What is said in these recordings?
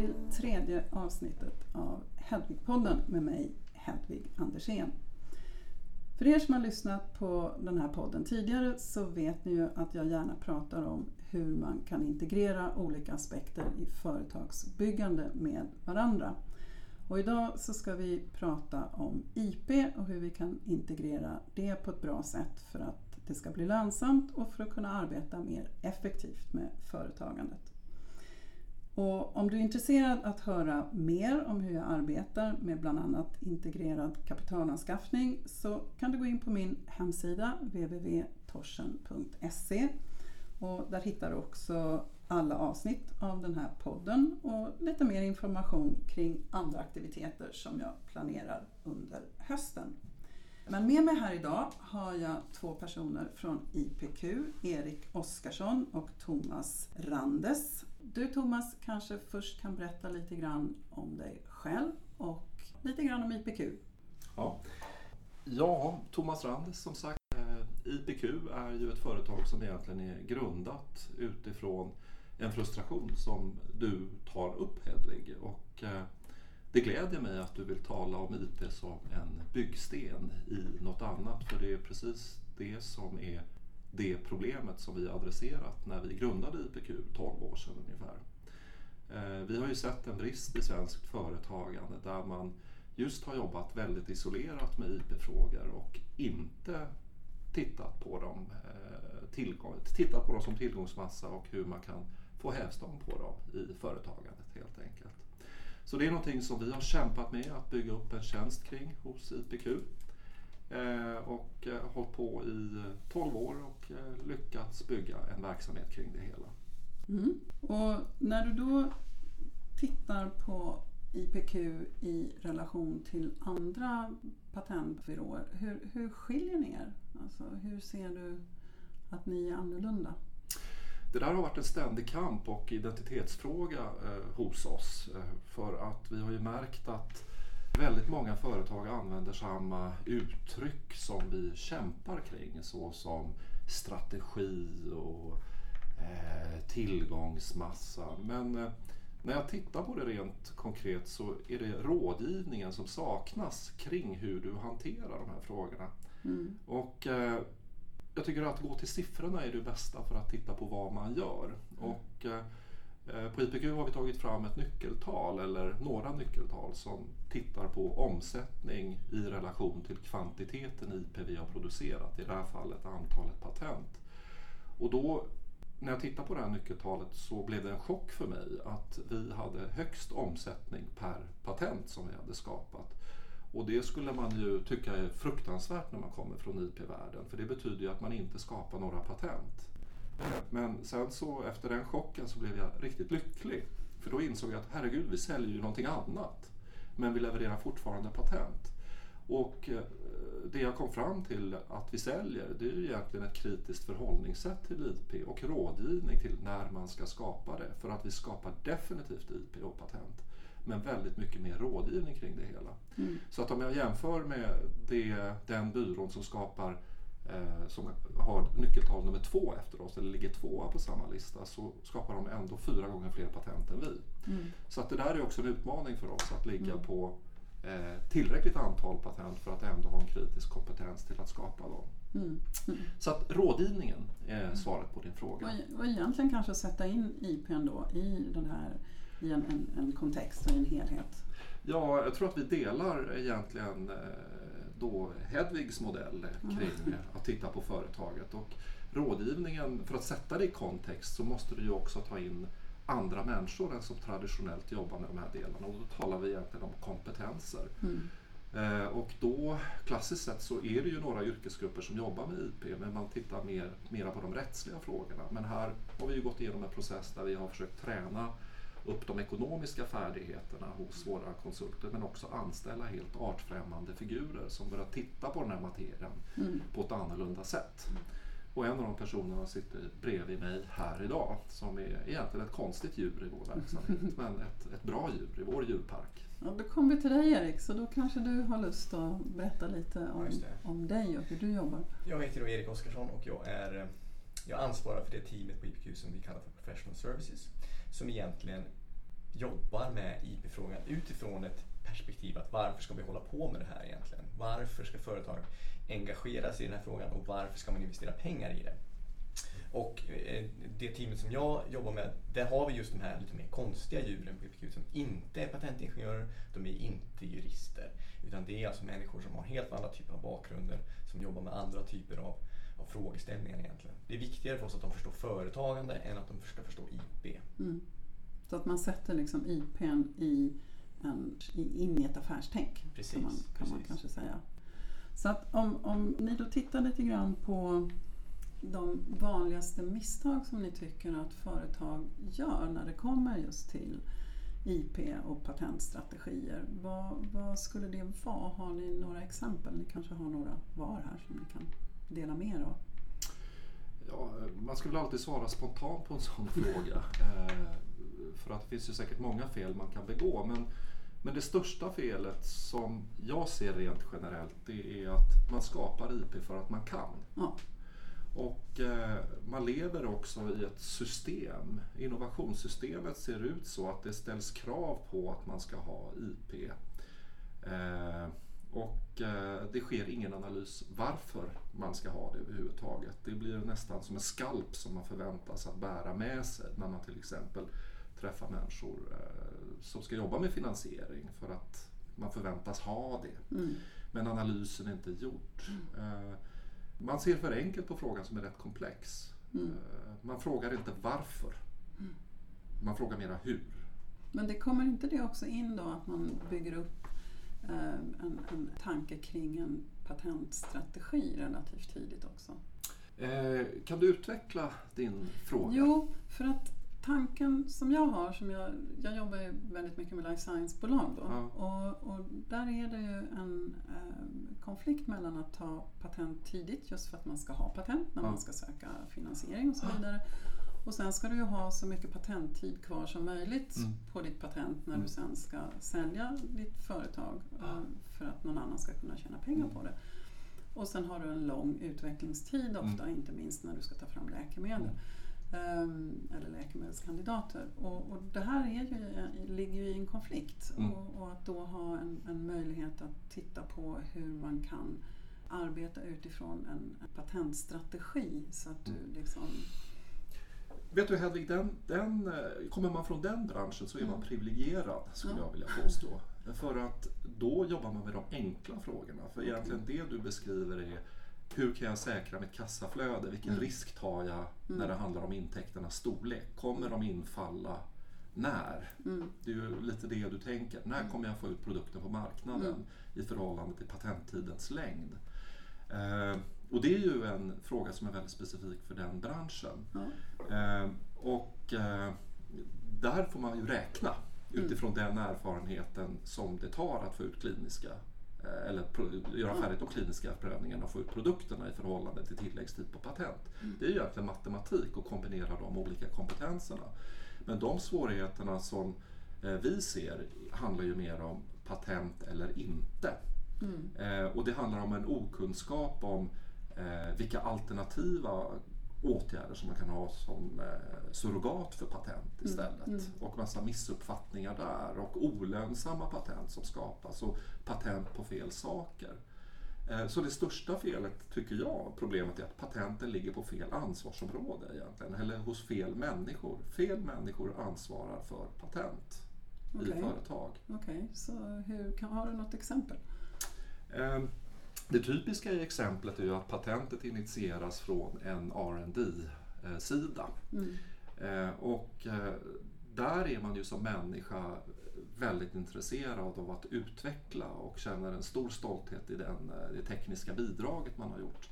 till tredje avsnittet av Hedvigpodden med mig, Hedvig Andersén. För er som har lyssnat på den här podden tidigare så vet ni ju att jag gärna pratar om hur man kan integrera olika aspekter i företagsbyggande med varandra. Och idag så ska vi prata om IP och hur vi kan integrera det på ett bra sätt för att det ska bli lönsamt och för att kunna arbeta mer effektivt med företagandet. Och om du är intresserad att höra mer om hur jag arbetar med bland annat integrerad kapitalanskaffning så kan du gå in på min hemsida www.torsen.se och där hittar du också alla avsnitt av den här podden och lite mer information kring andra aktiviteter som jag planerar under hösten. Men med mig här idag har jag två personer från IPQ, Erik Oskarsson och Thomas Randes. Du Thomas kanske först kan berätta lite grann om dig själv och lite grann om IPQ. Ja, ja Thomas Rand som sagt. Eh, IPQ är ju ett företag som egentligen är grundat utifrån en frustration som du tar upp Hedvig. Och eh, det gläder mig att du vill tala om IP som en byggsten i något annat för det är precis det som är det problemet som vi adresserat när vi grundade IPQ 12 år sedan ungefär. Eh, vi har ju sett en brist i svenskt företagande där man just har jobbat väldigt isolerat med IP-frågor och inte tittat på dem, eh, tillgång, tittat på dem som tillgångsmassa och hur man kan få hävstång på dem i företagandet helt enkelt. Så det är någonting som vi har kämpat med att bygga upp en tjänst kring hos IPQ. Eh, och eh, hållit på i 12 år och eh, lyckats bygga en verksamhet kring det hela. Mm. Och när du då tittar på IPQ i relation till andra patentbyråer, hur, hur skiljer ni er? Alltså, hur ser du att ni är annorlunda? Det där har varit en ständig kamp och identitetsfråga eh, hos oss. Eh, för att vi har ju märkt att väldigt många företag använder samma uttryck som vi kämpar kring såsom strategi och eh, tillgångsmassa. Men eh, när jag tittar på det rent konkret så är det rådgivningen som saknas kring hur du hanterar de här frågorna. Mm. Och eh, jag tycker att gå till siffrorna är det bästa för att titta på vad man gör. Mm. Och, eh, Eh, på IPQ har vi tagit fram ett nyckeltal, eller några nyckeltal, som tittar på omsättning i relation till kvantiteten IP vi har producerat, i det här fallet antalet patent. Och då, när jag tittade på det här nyckeltalet så blev det en chock för mig att vi hade högst omsättning per patent som vi hade skapat. Och det skulle man ju tycka är fruktansvärt när man kommer från IP-världen för det betyder ju att man inte skapar några patent. Men sen så efter den chocken så blev jag riktigt lycklig. För då insåg jag att herregud, vi säljer ju någonting annat. Men vi levererar fortfarande patent. Och eh, det jag kom fram till att vi säljer det är ju egentligen ett kritiskt förhållningssätt till IP och rådgivning till när man ska skapa det. För att vi skapar definitivt IP och patent men väldigt mycket mer rådgivning kring det hela. Mm. Så att om jag jämför med det, den byrån som skapar eh, som har nyckeltal nummer två efter oss, eller ligger tvåa på samma lista, så skapar de ändå fyra gånger fler patent än vi. Mm. Så att det där är också en utmaning för oss, att ligga mm. på eh, tillräckligt antal patent för att ändå ha en kritisk kompetens till att skapa dem. Mm. Mm. Så att rådgivningen är mm. svaret på din fråga. Och, och egentligen kanske sätta in IPn då i den här i en, en, en kontext och en helhet? Ja, jag tror att vi delar egentligen eh, då Hedvigs modell kring mm. att titta på företaget. Och rådgivningen, för att sätta det i kontext så måste du ju också ta in andra människor än som traditionellt jobbar med de här delarna och då talar vi egentligen om kompetenser. Mm. Eh, och då klassiskt sett så är det ju några yrkesgrupper som jobbar med IP men man tittar mer, mera på de rättsliga frågorna. Men här har vi ju gått igenom en process där vi har försökt träna upp de ekonomiska färdigheterna hos våra konsulter men också anställa helt artfrämmande figurer som börjar titta på den här materien mm. på ett annorlunda sätt. Och en av de personerna sitter bredvid mig här idag som är egentligen ett konstigt djur i vår verksamhet men ett, ett bra djur i vår djurpark. Ja, då kommer vi till dig Erik, så då kanske du har lust att berätta lite om, om dig och hur du jobbar. Jag heter då Erik Oskarsson och jag, är, jag ansvarar för det teamet på IPQ som vi kallar för Professional Services som egentligen jobbar med IP-frågan utifrån ett perspektiv att varför ska vi hålla på med det här egentligen? Varför ska företag engagera sig i den här frågan och varför ska man investera pengar i det? Och eh, det teamet som jag jobbar med, där har vi just de här lite mer konstiga djuren på IPQ som inte är patentingenjörer, de är inte jurister. Utan det är alltså människor som har helt andra typer av bakgrunder, som jobbar med andra typer av, av frågeställningar egentligen. Det är viktigare för oss att de förstår företagande än att de ska förstå IP. Mm. Så att man sätter liksom IPn i en, in i ett affärstänk Precis, kan, man, kan precis. man kanske säga. Så att om, om ni då tittar lite grann på de vanligaste misstag som ni tycker att företag gör när det kommer just till IP och patentstrategier. Vad, vad skulle det vara? Har ni några exempel? Ni kanske har några var här som ni kan dela med er av? Ja, man ska väl alltid svara spontant på en sån fråga. Eh, för att det finns ju säkert många fel man kan begå. Men, men det största felet som jag ser rent generellt det är att man skapar IP för att man kan. Ja. Och eh, man lever också i ett system. Innovationssystemet ser ut så att det ställs krav på att man ska ha IP. Eh, och eh, det sker ingen analys varför man ska ha det överhuvudtaget. Det blir nästan som en skalp som man förväntas att bära med sig när man till exempel träffar människor eh, som ska jobba med finansiering för att man förväntas ha det. Mm. Men analysen är inte gjord. Eh, Man ser för enkelt på frågan som är rätt komplex. Mm. Eh, Man frågar inte varför. Man frågar mera hur. Men det kommer inte det också in då att man bygger upp en, en tanke kring en patentstrategi relativt tidigt också? Eh, Kan du utveckla din fråga? Jo, för att tanken som jag har, som jag, jag jobbar ju väldigt mycket med life science-bolag då, Ja. och, och där är det ju en eh, konflikt mellan att ta patent tidigt just för att man ska ha patent när Ja. man ska söka finansiering och så vidare. Och sen ska du ju ha så mycket patenttid kvar som möjligt Mm. på ditt patent när Mm. du sen ska sälja ditt företag eh, för att någon annan ska kunna tjäna pengar Mm. på det. Och sen har du en lång utvecklingstid ofta, inte minst när du ska ta fram läkemedel. Mm. Ehm, eller läkemedelskandidater. Och, och det här är ju, ligger ju i en konflikt. Mm. Och, och att då ha en, en möjlighet att titta på hur man kan arbeta utifrån en patentstrategi så att du Mm. liksom... Vet du Hedvig, den, den, eh, kommer man från den branschen så är man Mm. privilegierad skulle Ja. jag vilja påstå. För att då jobbar man med de enkla frågorna. För egentligen det du beskriver är hur kan jag säkra mitt kassaflöde? Vilken Mm. risk tar jag när Mm. det handlar om intäkternas storlek? Kommer de infalla? När? Mm, Det är ju lite det du tänker. När kommer jag få ut produkten på marknaden Mm. i förhållande till patenttidens längd? Eh, och det är ju en fråga som är väldigt specifik för den branschen. Eh, och eh, där får man ju räkna utifrån den erfarenheten som det tar att få ut kliniska eh, eller göra färdigt de kliniska prövningarna och få ut produkterna i förhållande till tilläggstid på patent. Mm. Det är ju egentligen matematik att kombinera de olika kompetenserna. Men de svårigheterna som vi ser handlar ju mer om patent eller inte. Mm, och det handlar om en okunskap om eh, vilka alternativa åtgärder som man kan ha som eh, surrogat för patent istället. mm. Och massa missuppfattningar där och olönsamma patent som skapas och patent på fel saker. Eh, Så det största felet, tycker jag, problemet är att patenten ligger på fel ansvarsområde egentligen, eller hos fel människor. Fel människor ansvarar för patent i Okej. företag. Okej, så hur, kan, har du något exempel? Eh, Det typiska i exemplet är ju att patentet initieras från en rd sida Mm, Eh, Och eh, där är man ju som människa väldigt intresserad av att utveckla och känner en stor stolthet i den, eh, det tekniska bidraget man har gjort.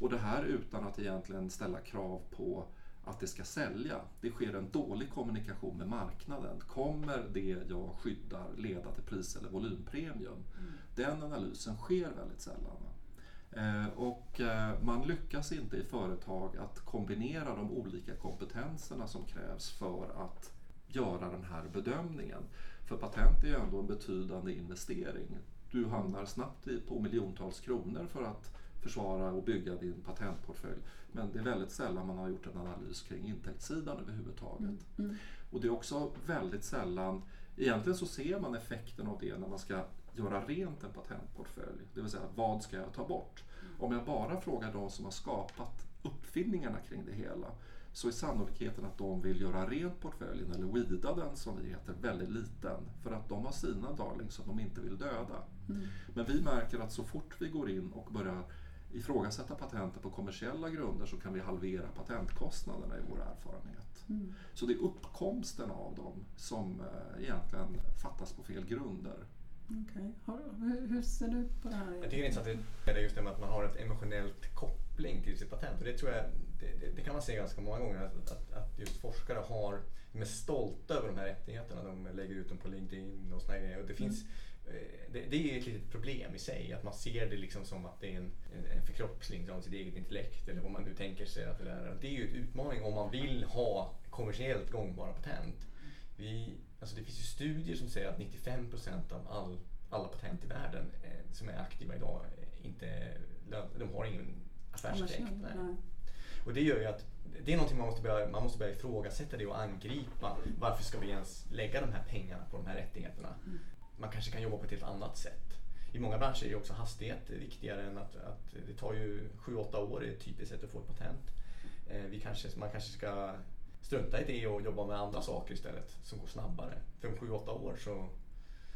Och det här utan att egentligen ställa krav på att det ska sälja. Det sker en dålig kommunikation med marknaden. Kommer det jag skyddar leda till pris eller volympremium? Den analysen sker väldigt sällan. Eh, Och eh, man lyckas inte i företag att kombinera de olika kompetenserna som krävs för att göra den här bedömningen. För patent är ju ändå en betydande investering. Du hamnar snabbt på miljontals kronor för att försvara och bygga din patentportfölj. Men det är väldigt sällan man har gjort en analys kring intäktssidan överhuvudtaget. mm, Och det är också väldigt sällan, egentligen så ser man effekten av det när man ska göra rent en patentportfölj. Det vill säga, vad ska jag ta bort? Om jag bara frågar de som har skapat uppfinningarna kring det hela så är sannolikheten att de vill göra rent portföljen, eller weeda den som vi heter, väldigt liten. För att de har sina darlings som de inte vill döda. Mm. Men vi märker att så fort vi går in och börjar ifrågasätta patenter på kommersiella grunder så kan vi halvera patentkostnaderna i vår erfarenhet. Mm. Så det är uppkomsten av dem som eh, egentligen fattas på fel grunder. Har- Hur, hur ser du på det här? Jag tycker det är intressant det är just det med att man har ett emotionellt koppling till sitt patent. Och det tror jag, det, det, kan man se ganska många gånger att, att, att just forskare har, de är stolta över de här rättigheterna. De lägger ut dem på LinkedIn och såna här grejer. Och det, finns, eh, det, det är ett litet problem i sig. Att man ser det liksom som att det är en, en, en förkroppsling av sitt eget intellekt. Eller vad man nu tänker sig att det är. Det är ju en utmaning om man vill ha kommersiellt gångbara patent. Vi, alltså det finns ju studier som säger att 95% av all, alla patent i världen eh, som är aktiva idag eh, inte de har ingen. Nej. Och det gör ju att det är någonting man måste börja, man måste börja ifrågasätta det och angripa. Varför ska vi ens lägga de här pengarna på de här rättigheterna? Mm. Man kanske kan jobba på ett helt annat sätt. I många branscher är också hastighet viktigare än att, att det tar ju 7-8 år är ett typiskt sätt att få ett patent. Eh, vi kanske, man kanske ska strunta i det och jobba med andra saker istället som går snabbare. För om 7-8 år så...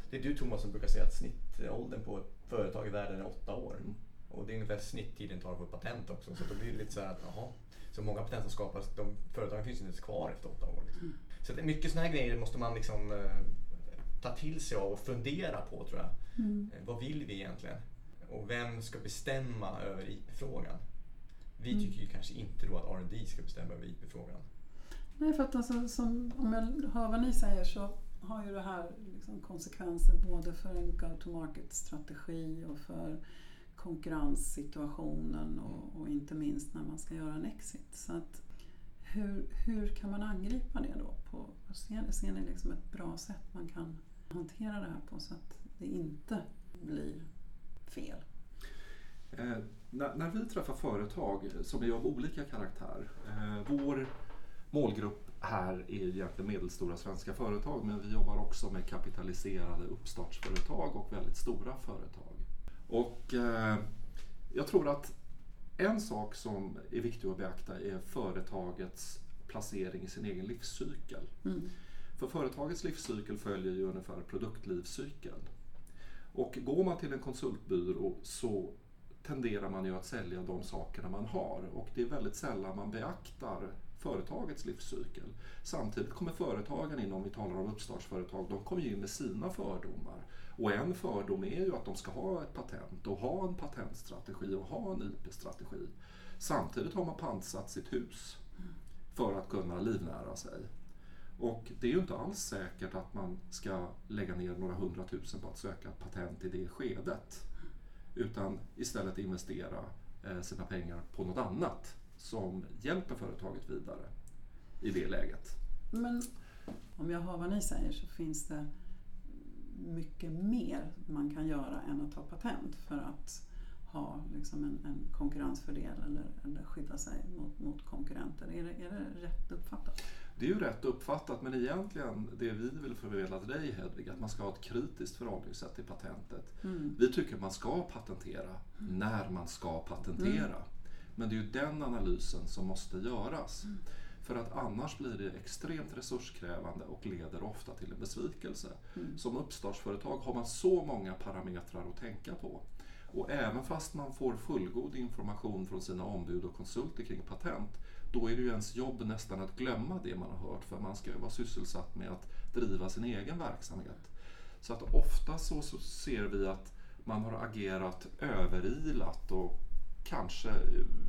Det är du Thomas som brukar säga att snittåldern på ett företag i världen är 8 år. Mm. Och det är ungefär snitttiden tar på ett patent också. Så då blir det lite så här att jaha. Så många patent som skapas, de företagen finns inte ens kvar efter 8 år. Liksom. Mm. Så det är mycket sådana här grejer måste man liksom eh, ta till sig av och fundera på tror jag. Mm. Eh, Vad vill vi egentligen? Och vem ska bestämma över IP-frågan? Vi Mm. tycker ju kanske inte då att R&D ska bestämma över IP-frågan. Nej, för att alltså, som, om jag hör vad ni säger så har ju det här liksom konsekvenser både för en go-to-market-strategi och för konkurrenssituationen och, och inte minst när man ska göra en exit. Så att, hur, hur kan man angripa det då? På, ser, ser ni liksom ett bra sätt man kan hantera det här på så att det inte blir fel? Eh, när, när vi träffar företag som är av olika karaktär. Eh, vår målgrupp här är egentligen medelstora svenska företag men vi jobbar också med kapitaliserade uppstartsföretag och väldigt stora företag. Och eh, jag tror att en sak som är viktig att beakta är företagets placering i sin egen livscykel. Mm. För företagets livscykel följer ju ungefär produktlivscykeln. Och går man till en konsultbyrå så tenderar man ju att sälja de sakerna man har och det är väldigt sällan man beaktar företagets livscykel. Samtidigt kommer företagen in, om vi talar om uppstartsföretag, de kommer ju in med sina fördomar. Och en fördom är ju att de ska ha ett patent och ha en patentstrategi och ha en IP-strategi. Samtidigt har man pantsatt sitt hus för att kunna livnära sig. Och det är ju inte alls säkert att man ska lägga ner några hundratusen på att söka patent i det skedet. Utan istället investera eh, sina pengar på något annat som hjälper företaget vidare i det läget. Men om jag hör vad ni säger så finns det mycket mer man kan göra än att ta patent för att ha liksom en, en konkurrensfördel eller, eller skydda sig mot, mot konkurrenter. Är det, är det rätt uppfattat? Det är ju rätt uppfattat men egentligen det vi vill förmedla till dig Hedvig, att man ska ha ett kritiskt förhållningssätt till patentet. Mm. Vi tycker man ska patentera när man ska patentera. Men det är ju den analysen som måste göras. För att annars blir det extremt resurskrävande och leder ofta till en besvikelse. Mm. Som uppstartsföretag har man så många parametrar att tänka på. Och även fast man får fullgod information från sina ombud och konsulter kring patent, då är det ju ens jobb nästan att glömma det man har hört, för man ska ju vara sysselsatt med att driva sin egen verksamhet. Så att ofta så, så ser vi att man har agerat överilat och kanske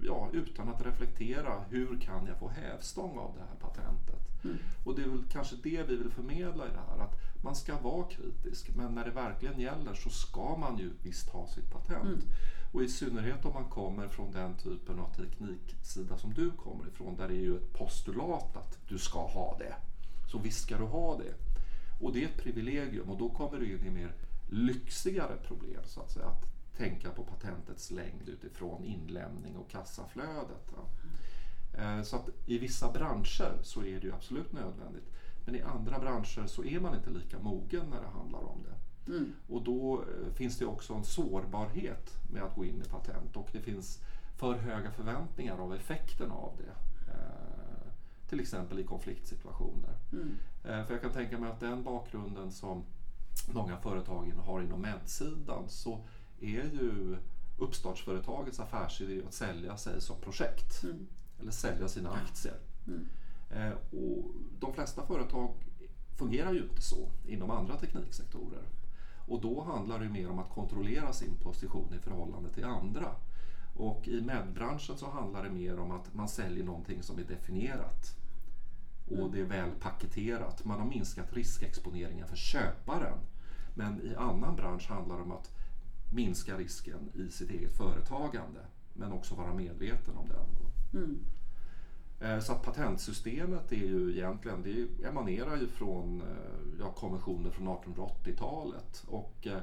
ja, utan att reflektera hur kan jag få hävstång av det här patentet. Mm. Och det är väl kanske det vi vill förmedla i det här, att man ska vara kritisk men när det verkligen gäller så ska man ju visst ha sitt patent. Mm. Och i synnerhet om man kommer från den typen av tekniksida som du kommer ifrån där det är ju ett postulat att du ska ha det. Så visst ska du ha det. Och det är ett privilegium och då kommer du in i mer lyxigare problem så att säga. Att tänka på patentets längd utifrån inlämning och kassaflödet. Eh, Så att i vissa branscher så är det ju absolut nödvändigt. Men i andra branscher så är man inte lika mogen när det handlar om det. Mm. Och då eh, finns det också en sårbarhet med att gå in i patent och det finns för höga förväntningar av effekten av det. Eh, till exempel i konfliktsituationer. Mm. För jag kan tänka mig att den bakgrunden som många företag har inom medsidan så är ju uppstartsföretagets affärsidé att sälja sig som projekt. Mm. Eller sälja sina aktier. Mm. Eh, och de flesta företag fungerar ju inte så inom andra tekniksektorer. Och då handlar det mer om att kontrollera sin position i förhållande till andra. Och i medbranschen så handlar det mer om att man säljer någonting som är definierat. Och Mm. det är väl paketerat. Man har minskat riskexponeringen för köparen. Men i annan bransch handlar det om att minska risken i sitt eget företagande. Men också vara medveten om den. Mm. Eh, Så att patentsystemet är ju egentligen, det emanerar ju från eh, ja, konventioner från 1880-talet. Och eh,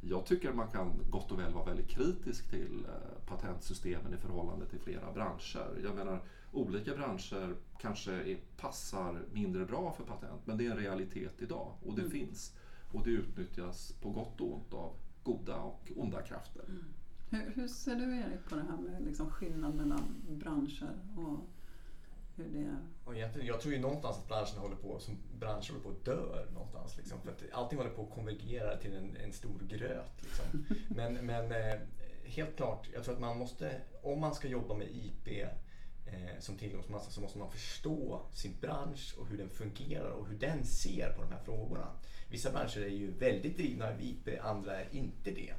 jag tycker man kan gott och väl vara väldigt kritisk till patentsystemen i förhållande till flera branscher. Jag menar, olika branscher kanske är, passar mindre bra för patent, men det är en realitet idag och det Mm. finns. Och det utnyttjas på gott och ont av goda och onda krafter. Hur, hur ser du Erik på det här med liksom skillnad mellan branscher och hur det... Och egentligen, jag tror ju någonstans att branschen håller på, som branscher håller på att dö någonstans. Liksom, för att allting håller på att konvergera till en, en stor gröt. Liksom. Men, men eh, helt klart, jag tror att man måste, om man ska jobba med IP eh, som tillgångsmassa så måste man förstå sin bransch och hur den fungerar och hur den ser på de här frågorna. Vissa branscher är ju väldigt drivna av IP, andra är inte det.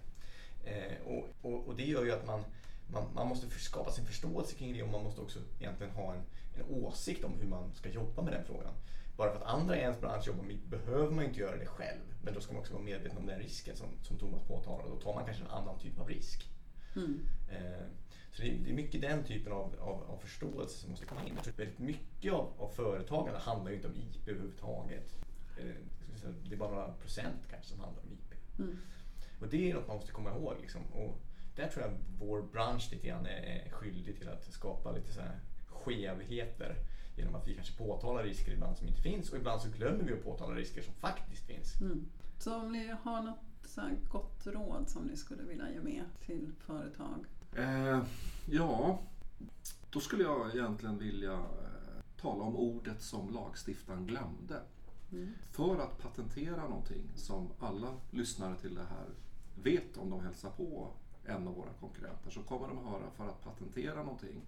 Eh, och, och, och det gör ju att man, man, man måste skapa sin förståelse kring det och man måste också egentligen ha en, en åsikt om hur man ska jobba med den frågan. Bara för att andra i ens bransch jobbar med behöver man inte göra det själv. Men då ska man också vara medveten om den risken som, som Thomas påtalar. Då tar man kanske en annan typ av risk. Mm. Eh, så det är, det är mycket den typen av, av, av förståelse som måste komma in. Väldigt mycket av, av företagande handlar ju inte om IP överhuvudtaget. Eh, säga, det är bara några procent kanske som handlar om IP. Mm. Och det är något man måste komma ihåg. Liksom. Och där tror jag vår bransch lite grann är skyldig till att skapa lite så här skevheter. Genom att vi kanske påtalar risker ibland som inte finns och ibland så glömmer vi att påtala risker som faktiskt finns. Mm. Så om ni har något så här gott råd som ni skulle vilja ge med till företag? Eh, ja, då skulle jag egentligen vilja eh, tala om ordet som lagstiftaren glömde. Mm. För att patentera någonting som alla lyssnare till det här vet om de hälsar på en av våra konkurrenter så kommer de höra för att patentera någonting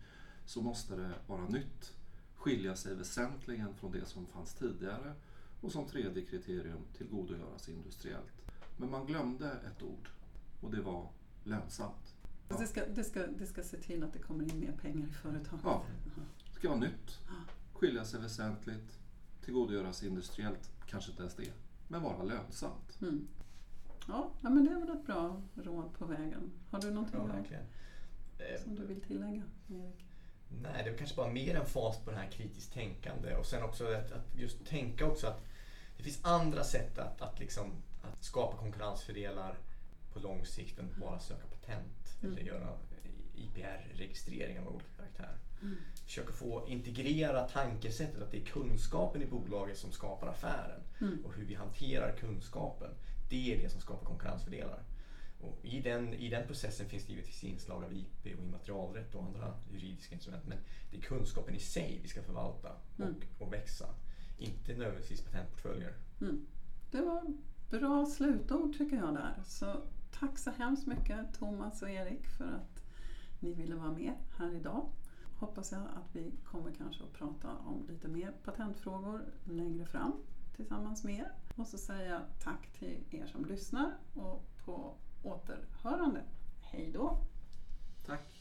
så måste det vara nytt, skilja sig väsentligen från det som fanns tidigare och som tredje kriterium tillgodogöras industriellt. Men man glömde ett ord och det var lönsamt. Så Det, ska, det, ska, det ska se till att det kommer in mer pengar i företaget? Ja. Det ska vara nytt, skilja sig väsentligt, tillgodogöras industriellt, kanske inte ens det, men vara lönsamt. Mm. Ja, ja, men det är väl ett bra råd på vägen. Har du någonting Ja, verkligen. Eh, som du vill tillägga, Erik? Nej, det är kanske bara mer en fas på det här kritiskt tänkande och sen också att, att just tänka också att det finns andra sätt att, att, liksom, att skapa konkurrensfördelar på lång sikt än bara söka patent Mm. eller göra IPR-registreringar av olika karaktär. Försöka få integrera tankesättet att det är kunskapen i bolaget som skapar affären Mm. och hur vi hanterar kunskapen. Det är det som skapar konkurrensfördelar. Och i, den, I den processen finns det givetvis inslag av IP och immaterialrätt och andra juridiska instrument. Men det är kunskapen i sig vi ska förvalta och, Mm. och växa. Inte nödvändigtvis patentportföljer. Mm. Det var bra slutord tycker jag där. Så tack så hemskt mycket Thomas och Erik för att ni ville vara med här idag. Hoppas jag att vi kommer kanske att prata om lite mer patentfrågor längre fram tillsammans med er. Och så säger jag tack till er som lyssnar och på återhörande. Hej då! Tack!